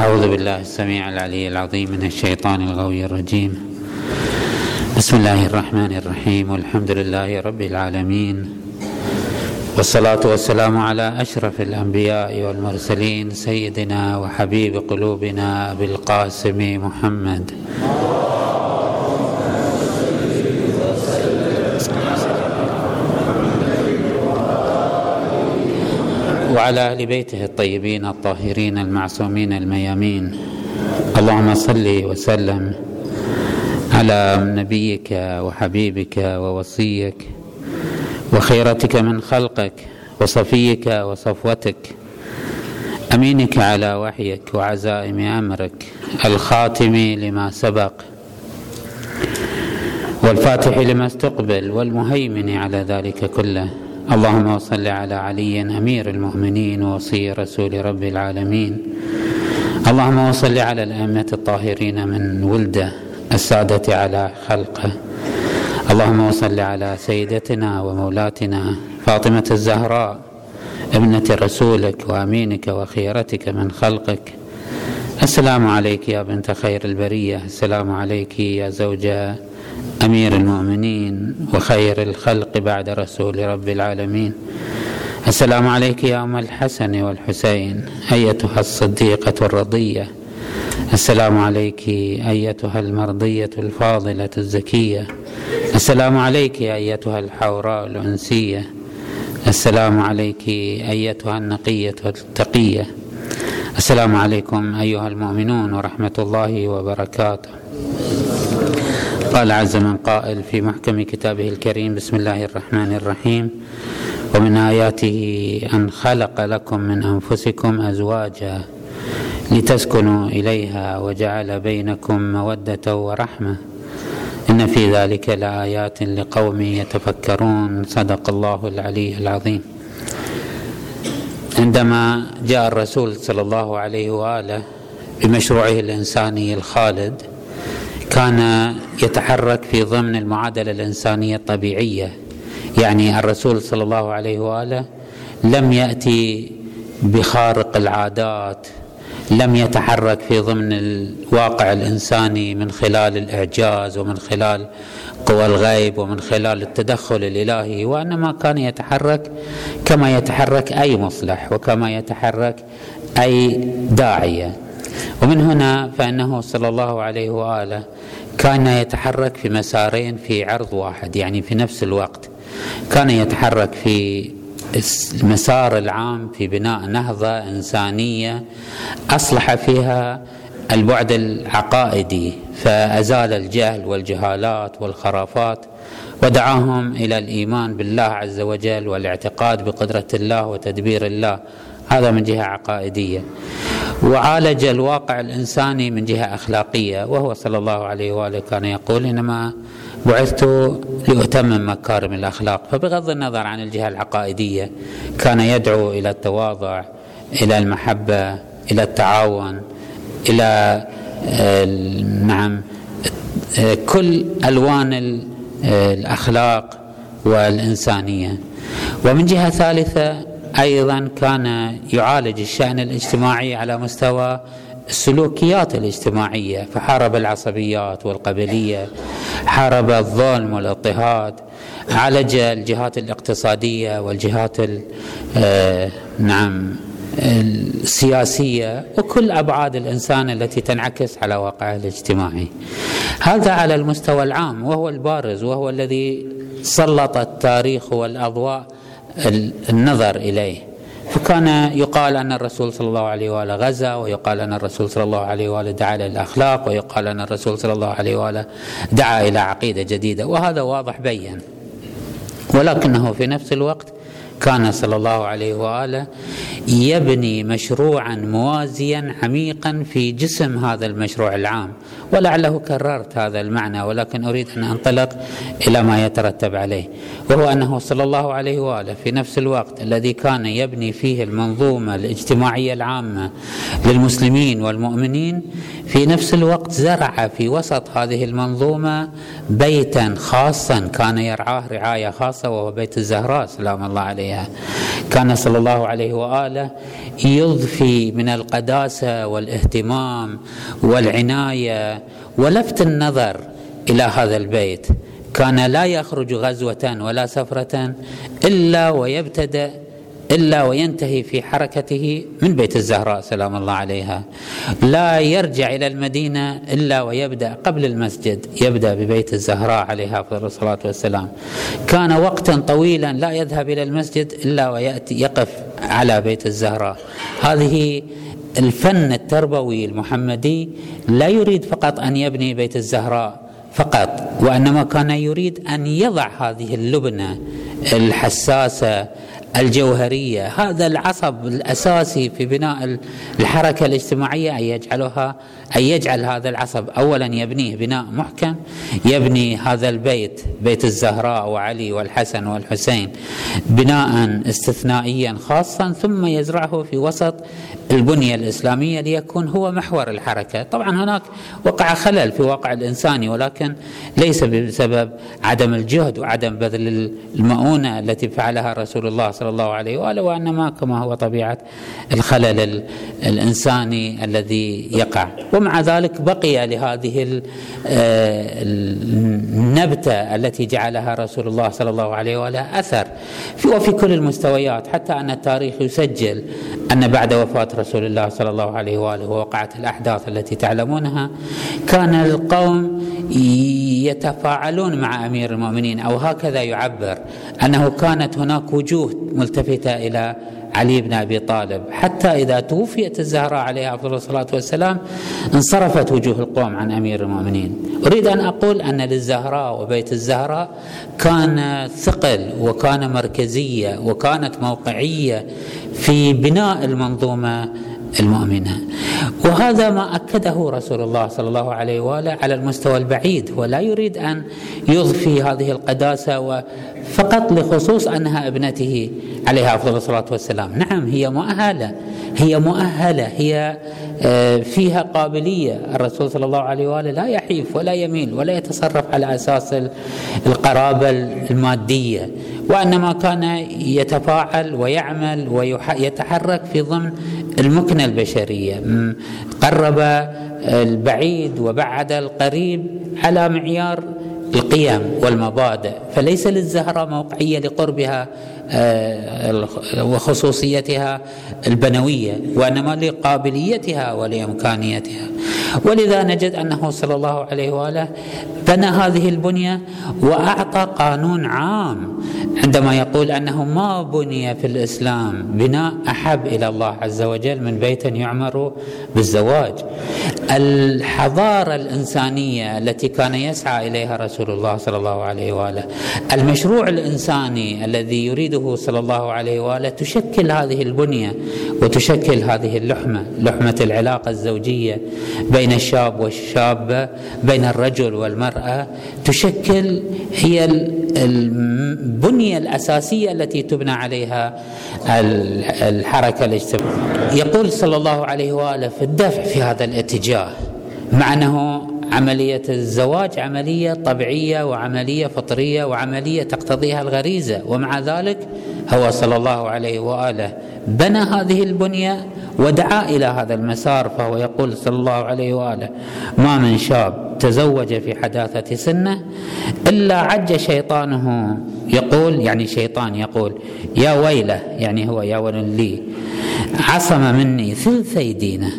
أعوذ بالله السميع العلي العظيم من الشيطان الغوي الرجيم. بسم الله الرحمن الرحيم والحمد لله رب العالمين والصلاة والسلام على أشرف الأنبياء والمرسلين سيدنا وحبيب قلوبنا أبي القاسم محمد. وعلى أهل بيته الطيبين الطاهرين المعصومين الميامين. اللهم صل وسلم على نبيك وحبيبك ووصيك وخيرتك من خلقك وصفيك وصفوتك. أمينك على وحيك وعزائم أمرك الخاتم لما سبق والفاتح لما استقبل والمهيمن على ذلك كله. اللهم صل على علي أمير المؤمنين وصي رسول رب العالمين. اللهم صل على الأئمة الطاهرين من ولده السادة على خلقه اللهم صل على سيدتنا ومولاتنا فاطمة الزهراء ابنة رسولك وأمينك وخيرتك من خلقك. السلام عليك يا بنت خير البرية. السلام عليك يا زوجة أمير المؤمنين وخير الخلق بعد رسول رب العالمين. السلام عليك يا أم الحسن والحسين أيتها الصديقة الرضية. السلام عليك أيتها المرضية الفاضلة الزكية. السلام عليك أيتها الحوراء الأنسية. السلام عليك أيتها النقية التقية. السلام عليكم أيها المؤمنون ورحمة الله وبركاته. قال عز من قائل في محكم كتابه الكريم بسم الله الرحمن الرحيم. ومن آياته أن خلق لكم من أنفسكم أزواجا لتسكنوا إليها وجعل بينكم مودة ورحمة. إن في ذلك لآيات لقوم يتفكرون. صدق الله العلي العظيم. عندما جاء الرسول صلى الله عليه وآله بمشروعه الإنساني الخالد كان يتحرك في ضمن المعادلة الإنسانية الطبيعية. يعني الرسول صلى الله عليه وآله لم يأتي بخارق العادات لم يتحرك في ضمن الواقع الإنساني من خلال الإعجاز ومن خلال قوى الغيب ومن خلال التدخل الإلهي وإنما كان يتحرك كما يتحرك أي مصلح وكما يتحرك أي داعية. ومن هنا فإنه صلى الله عليه وآله كان يتحرك في مسارين في عرض واحد يعني في نفس الوقت. كان يتحرك في المسار العام في بناء نهضة إنسانية أصلح فيها البعد العقائدي فأزال الجهل والجهالات والخرافات ودعاهم إلى الإيمان بالله عز وجل والاعتقاد بقدرة الله وتدبير الله. هذا من جهة عقائدية. وعالج الواقع الإنساني من جهة أخلاقية وهو صلى الله عليه وآله كان يقول إنما بعثت لأتمم مكارم الأخلاق. فبغض النظر عن الجهة العقائدية كان يدعو إلى التواضع إلى المحبة إلى التعاون إلى نعم كل ألوان الأخلاق والإنسانية. ومن جهة ثالثة أيضا كان يعالج الشأن الاجتماعي على مستوى السلوكيات الاجتماعية فحارب العصبيات والقبلية حارب الظلم والاضطهاد عالج الجهات الاقتصادية والجهات آه، نعم السياسية وكل أبعاد الإنسان التي تنعكس على واقعه الاجتماعي. هذا على المستوى العام وهو البارز وهو الذي سلط التاريخ والأضواء النظر إليه. فكان يقال أن الرسول صلى الله عليه وآله غزا ويقال أن الرسول صلى الله عليه وآله دعا إلى الأخلاق ويقال أن الرسول صلى الله عليه وآله دعا إلى عقيدة جديدة. وهذا واضح بين. ولكنه في نفس الوقت كان صلى الله عليه وآله يبني مشروعا موازيا عميقا في جسم هذا المشروع العام. ولعله كررت هذا المعنى ولكن أريد أن أنطلق إلى ما يترتب عليه. وهو أنه صلى الله عليه وآله في نفس الوقت الذي كان يبني فيه المنظومة الاجتماعية العامة للمسلمين والمؤمنين في نفس الوقت زرع في وسط هذه المنظومة بيتا خاصا كان يرعاه رعاية خاصة وهو بيت الزهراء سلام الله عليها. كان صلى الله عليه وآله يضفي من القداسة والاهتمام والعناية ولفت النظر إلى هذا البيت. كان لا يخرج غزوة ولا سفرة إلا ويبتدأ إلا وينتهي في حركته من بيت الزهراء سلام الله عليها. لا يرجع إلى المدينة إلا ويبدأ قبل المسجد يبدأ ببيت الزهراء عليها الصلاة والسلام. كان وقتا طويلا لا يذهب إلى المسجد إلا ويأتي يقف على بيت الزهراء. هذه الفن التربوي المحمدي لا يريد فقط أن يبني بيت الزهراء فقط وإنما كان يريد أن يضع هذه اللبنة الحساسة الجوهرية. هذا العصب الأساسي في بناء الحركة الاجتماعية أن يجعلها أن يجعل هذا العصب اولا يبنيه بناء محكم يبني هذا البيت بيت الزهراء وعلي والحسن والحسين بناء استثنائيا خاصا ثم يزرعه في وسط البنية الإسلامية ليكون هو محور الحركة، طبعا هناك وقع خلل في واقع الانساني ولكن ليس بسبب عدم الجهد وعدم بذل المؤونة التي فعلها رسول الله صلى الله عليه وآله وإنما كما هو طبيعة الخلل الإنساني الذي يقع، ومع ذلك بقي لهذه آه، النبتة التي جعلها رسول الله صلى الله عليه وآله أثر. وفي كل المستويات حتى أن التاريخ يسجل أن بعد وفاة رسول الله صلى الله عليه وآله ووقعت الأحداث التي تعلمونها كان القوم يتفاعلون مع أمير المؤمنين أو هكذا يعبر أنه كانت هناك وجوه ملتفتة إلى علي بن أبي طالب حتى إذا توفيت الزهراء عليها أفضل الصلاة والسلام انصرفت وجوه القوم عن أمير المؤمنين. أريد أن أقول أن للزهراء وبيت الزهراء كان ثقل وكان مركزية وكانت موقعية في بناء المنظومة المؤمنة وهذا ما أكده رسول الله صلى الله عليه وآله على المستوى البعيد ولا يريد أن يضفي هذه القداسة فقط لخصوص أنها ابنته عليها أفضل الصلاة والسلام. نعم هي مؤهلة هي مؤهلة هي آه، فيها قابلية. الرسول صلى الله عليه وآله لا يحيف ولا يميل ولا يتصرف على أساس القرابة المادية وإنما كان يتفاعل ويعمل ويتحرك في ضمن المكنة البشرية. قرب البعيد وبعد القريب على معيار القيم والمبادئ. فليس للزهرة موقعية لقربها آه، وخصوصيتها البنوية وإنما لقابليتها ولإمكانيتها. ولذا نجد أنه صلى الله عليه وآله بنى هذه البنية وأعطى قانون عام عندما يقول أنه ما بني في الإسلام بناء أحب إلى الله عز وجل من بيت يعمر بالزواج. الحضارة الإنسانية التي كان يسعى إليها رسول الله صلى الله عليه وآله المشروع الإنساني الذي يريده صلى الله عليه وآله تشكل هذه البنية وتشكل هذه اللحمة لحمة العلاقة الزوجية. بين الشاب والشابة بين الرجل والمرأة. تشكل هي البنية الأساسية التي تبنى عليها الحركة الاجتماعية. يقول صلى الله عليه وآله في الدفع في هذا الاتجاه مع أنه عملية الزواج عملية طبيعية وعملية فطرية وعملية تقتضيها الغريزة. ومع ذلك هو صلى الله عليه وآله بنى هذه البنية ودعا إلى هذا المسار فهو يقول صلى الله عليه وآله ما من شاب تزوج في حداثة سنة إلا عج شيطانه. يقول يعني شيطان يقول يا ويله يعني هو يا ويل لي عصم مني ثلثي دينه.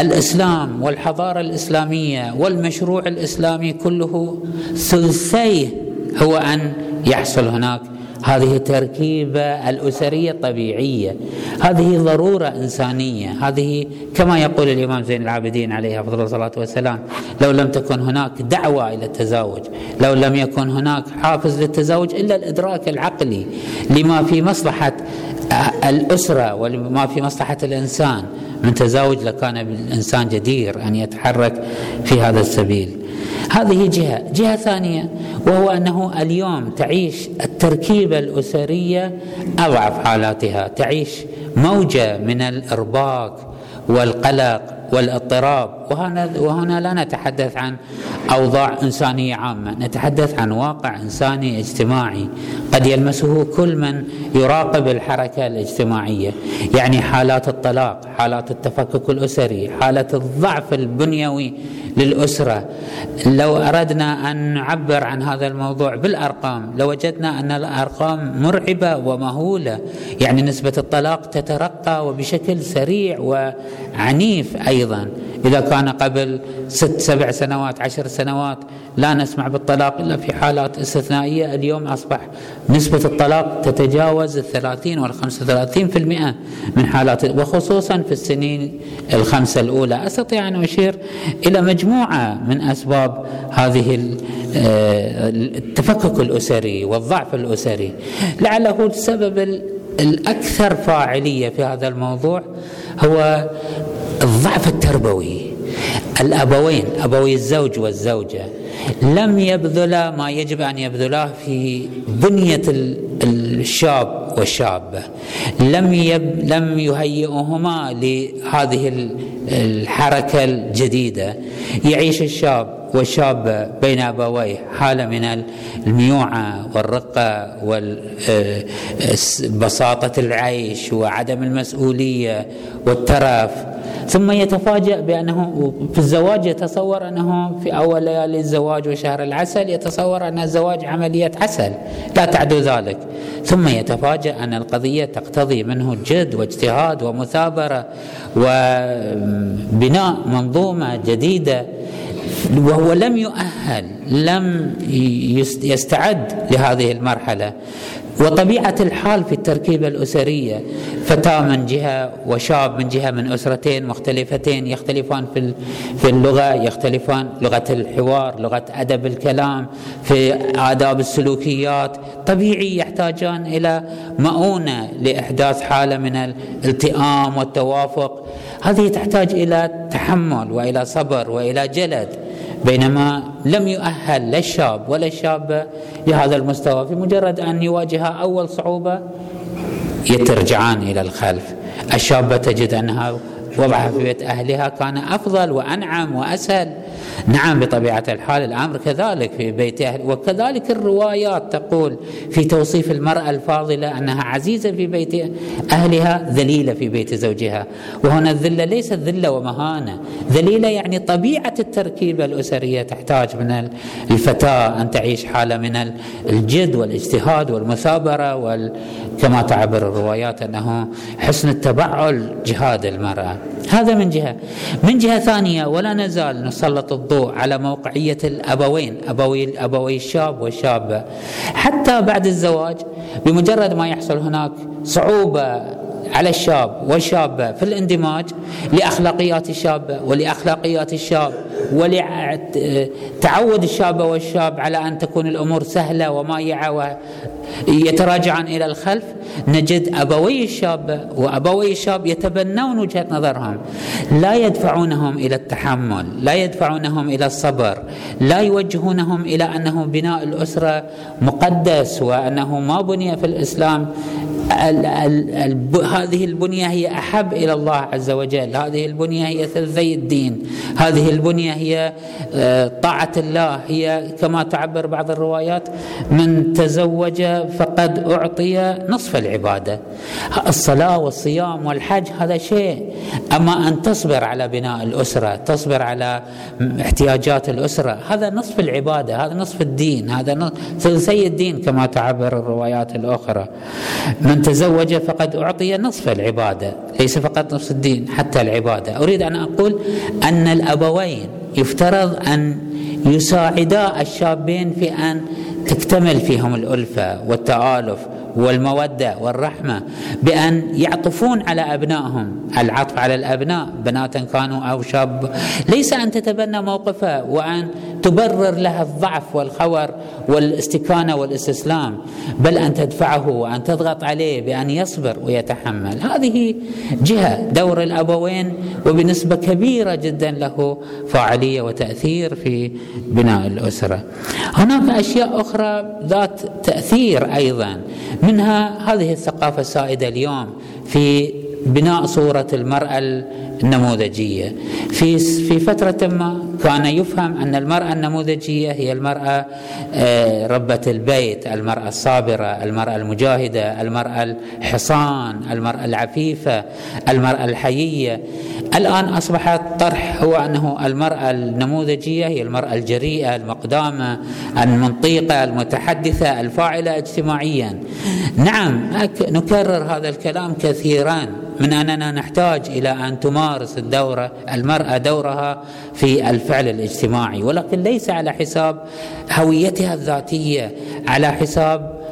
الإسلام والحضارة الإسلامية والمشروع الإسلامي كله ثلثيه هو أن يحصل هناك. هذه تركيبة الأسرية الطبيعية هذه ضرورة إنسانية. هذه كما يقول الإمام زين العابدين عليه أفضل الصلاة والسلام لو لم تكن هناك دعوة إلى التزاوج لو لم يكن هناك حافز للتزاوج إلا الإدراك العقلي لما في مصلحة الأسرة ولما في مصلحة الإنسان. من تزاوج لكان الإنسان جدير أن يتحرك في هذا السبيل. هذه جهة، جهة ثانية وهو أنه اليوم تعيش التركيبة الأسرية أضعف حالاتها، تعيش موجة من الإرباك والقلق والاضطراب. وهنا, وهنا لا نتحدث عن أوضاع إنسانية عامة نتحدث عن واقع إنساني اجتماعي. قد يلمسه كل من يراقب الحركة الاجتماعية. يعني حالات الطلاق حالات التفكك الأسري حالة الضعف البنيوي للأسرة. لو أردنا أن نعبر عن هذا الموضوع بالأرقام لوجدنا أن الأرقام مرعبة ومهولة. يعني نسبة الطلاق تترقى وبشكل سريع وعنيف أيضا. إذا كان قبل ست سبع سنوات عشر سنوات لا نسمع بالطلاق إلا في حالات استثنائية اليوم أصبح نسبة الطلاق تتجاوز الثلاثين والخمسة وثلاثين في المئة من حالات وخصوصا في السنين الخمسة الأولى. أستطيع أن أشير إلى مجموعة من أسباب هذه آه، التفكك الأسري والضعف الأسري. لعله السبب الأكثر فاعلية في هذا الموضوع هو الضعف التربوي. الأبوين أبوي الزوج والزوجة لم يبذلا ما يجب أن يبذلاه في بنية الشاب. والشابة لم يب لم يهيئهما لهذه الحركة الجديدة. يعيش الشاب والشابة بين أبويه حالة من الميوعة والرقة وبساطة العيش وعدم المسؤولية والترف. ثم يتفاجأ بأنه في الزواج يتصور أنه في أول ليالي الزواج وشهر العسل يتصور أن الزواج عملية عسل. لا تعدو ذلك. ثم يتفاجأ أن القضية تقتضي منه جد واجتهاد ومثابرة وبناء منظومة جديدة وهو لم يؤهل لم يستعد لهذه المرحلة. وطبيعة الحال في التركيبة الأسرية فتاة من جهة وشاب من جهة من أسرتين مختلفتين يختلفان في في اللغة يختلفان لغة الحوار لغة أدب الكلام في آداب السلوكيات. طبيعي يحتاجان إلى مؤونة لإحداث حالة من الالتئام والتوافق. هذه تحتاج إلى تحمل وإلى صبر وإلى جلد بينما لم يؤهل لا الشاب ولا الشابة لهذا المستوى. في مجرد أن يواجه أول صعوبة يترجعان إلى الخلف. الشابة تجد أنها وضعها في بيت أهلها كان أفضل وأنعم وأسهل. نعم بطبيعة الحال الأمر كذلك في بيت أهل وكذلك الروايات تقول في توصيف المرأة الفاضلة أنها عزيزة في بيت أهلها ذليلة في بيت زوجها. وهنا الذلة ليست ذلة ومهانة. ذليلة يعني طبيعة التركيبة الأسرية تحتاج من الفتاة أن تعيش حالة من الجد والاجتهاد والمثابرة وال... كما تعبر الروايات أنه حسن التبعل جهاد المرأة. هذا من جهة. من جهة ثانية ولا نزال نسلط الضوء على موقعية الأبوين أبوي أبوي الشاب والشابة. حتى بعد الزواج بمجرد ما يحصل هناك صعوبة على الشاب والشابة في الاندماج لأخلاقيات الشابة ولأخلاقيات الشاب ولتعود الشابة والشاب على أن تكون الأمور سهلة ومايعة ويتراجعان إلى الخلف نجد أبوي الشاب وأبوي الشاب يتبنون وجهة نظرهم. لا يدفعونهم إلى التحمل لا يدفعونهم إلى الصبر لا يوجهونهم إلى أنه بناء الأسرة مقدس وأنه ما بني في الإسلام. ال ال هذه البنية هي أحب إلى الله عز وجل. هذه البنية هي ثلثي الدين. هذه البنية هي آه، طاعة الله. هي كما تعبر بعض الروايات من تزوج فقد أعطي نصف العبادة. الصلاة والصيام والحج هذا شيء. أما أن تصبر على بناء الأسرة تصبر على احتياجات الأسرة هذا نصف العبادة هذا نصف الدين هذا ثلثي الدين كما تعبر الروايات الأخرى. من تزوج فقد أعطي نصف العبادة ليس فقط نصف الدين حتى العبادة. أريد أن أقول أن الأبوين يفترض أن يساعدا الشابين في أن تكتمل فيهم الألفة والتآلف والمودة والرحمة بأن يعطفون على أبنائهم. العطف على الأبناء بنات كانوا أو شاب. ليس أن تتبنى موقفه وأن تبرر له الضعف والخور والاستكانة والاستسلام بل أن تدفعه وأن تضغط عليه بأن يصبر ويتحمل. هذه جهة دور الأبوين وبنسبة كبيرة جدا له فاعلية وتأثير في بناء الأسرة. هناك أشياء أخرى ذات تأثير أيضا. منها هذه الثقافة السائدة اليوم في بناء صورة المرأة النموذجيه في في فترة ما كان يفهم أن المرأة النموذجية هي المرأة آه، ربة البيت المرأة الصابرة المرأة المجاهدة المرأة الحصان المرأة العفيفة المرأة الحيية. الآن أصبح الطرح هو أنه المرأة النموذجية هي المرأة الجريئة المقدامة المنطيقة المتحدثة الفاعلة اجتماعيا. نعم نكرر هذا الكلام كثيرا. من أننا نحتاج إلى أن تمارس الدورة المرأة دورها في الفعل الاجتماعي. ولكن ليس على حساب هويتها الذاتية على حساب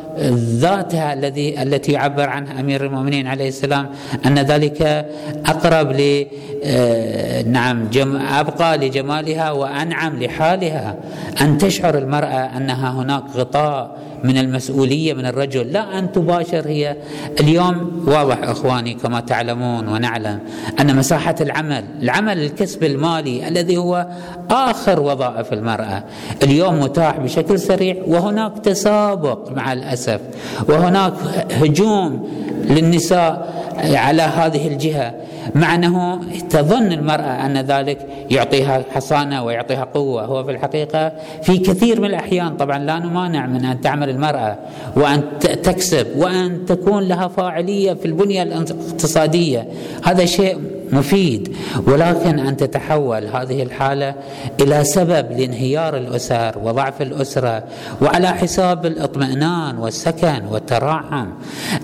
ذاتها الذي التي يعبر عنها أمير المؤمنين عليه السلام أن ذلك أقرب ل آه، نعم جم أبقى لجمالها وأنعم لحالها. أن تشعر المرأة أنها هناك غطاء من المسؤولية من الرجل. لا أن تباشر. هي اليوم واضح إخواني كما تعلمون ونعلم أن مساحة العمل العمل الكسب المالي الذي هو آخر وظائف المرأة اليوم متاح بشكل سريع وهناك تسابق مع الأسف وهناك هجوم للنساء على هذه الجهة مع أنه تظن المرأة أن ذلك يعطيها حصانة ويعطيها قوة. هو في الحقيقة في كثير من الأحيان طبعا لا نمانع من أن تعمل المراه وأن تكسب وأن تكون لها فاعلية في البنية الاقتصادية. هذا شيء مفيد. ولكن أن تتحول هذه الحالة إلى سبب لانهيار الأسر وضعف الأسرة وعلى حساب الاطمئنان والسكن والتراحم.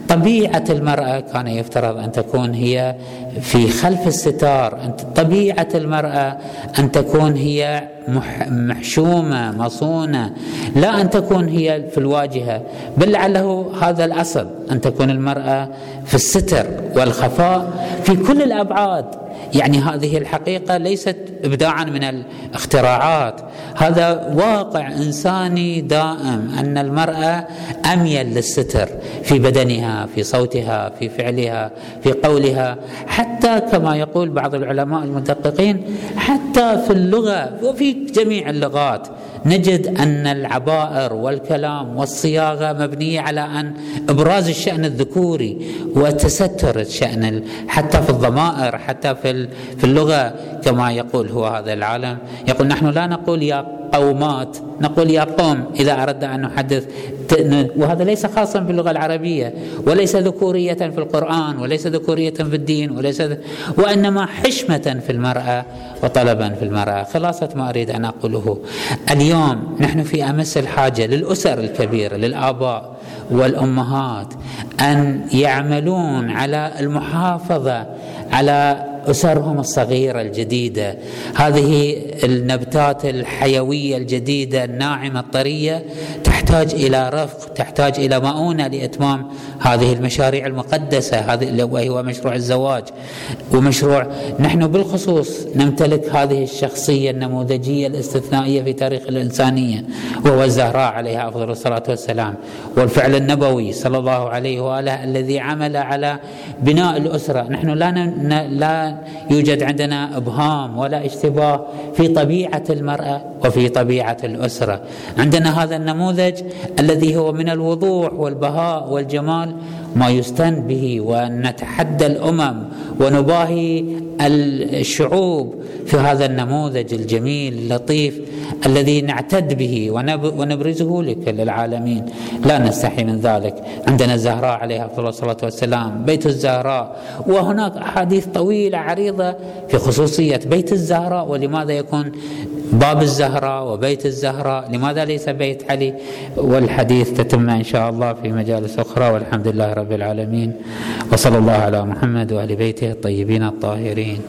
طبيعة المرأة كان يفترض أن تكون هي في خلف الستار. طبيعة المرأة أن تكون هي محشومة مصونة لا أن تكون هي في الواجهة. بل لعله هذا الأصل أن تكون المرأة في الستر والخفاء في كل الأبعاد. يعني هذه الحقيقة ليست ابداعا من الاختراعات. هذا واقع إنساني دائم أن المرأة أميل للستر في بدنها في صوتها في فعلها في قولها. حتى كما يقول بعض العلماء المدققين حتى في اللغة وفي جميع اللغات. نجد أن العبائر والكلام والصياغة مبنية على أن إبراز الشأن الذكوري وتستر الشأن حتى في الضمائر حتى في اللغة كما يقول هو هذا العالم. يقول نحن لا نقول يا قومات نقول يا قوم إذا أردنا أن نحدث وهذا ليس خاصا باللغة العربية وليس ذكورية في القرآن وليس ذكورية في الدين وليس وإنما حشمة في المرأة وطلبا في المرأة. خلاصة ما أريد أن أقوله. اليوم نحن في أمس الحاجة للأسر الكبيرة للآباء والأمهات أن يعملون على المحافظة على أسرهم الصغيرة الجديدة. هذه النبتات الحيوية الجديدة الناعمة الطرية تحتاج إلى رفق تحتاج إلى مؤونة لإتمام هذه المشاريع المقدسة. هذه وهو مشروع الزواج. ومشروع نحن بالخصوص نمتلك هذه الشخصية النموذجية الاستثنائية في تاريخ الإنسانية وهو الزهراء عليها أفضل الصلاة والسلام. والفعل النبوي صلى الله عليه وآله الذي عمل على بناء الأسرة. نحن لا لا يوجد عندنا أبهام ولا اشتباه في طبيعة المرأة وفي طبيعة الأسرة. عندنا هذا النموذج الذي هو من الوضوح والبهاء والجمال ما يستن به ونتحدى الأمم ونباهي الشعوب في هذا النموذج الجميل اللطيف الذي نعتد به ونبرزه لكل العالمين لا نستحي من ذلك. عندنا الزهراء عليها الصلاة والسلام بيت الزهراء. وهناك أحاديث طويلة عريضة في خصوصية بيت الزهراء ولماذا يكون باب الزهراء وبيت الزهراء لماذا ليس بيت علي؟ والحديث تتم إن شاء الله في مجالس أخرى والحمد لله رب العالمين وصلى الله على محمد وآل بيته الطيبين الطاهرين.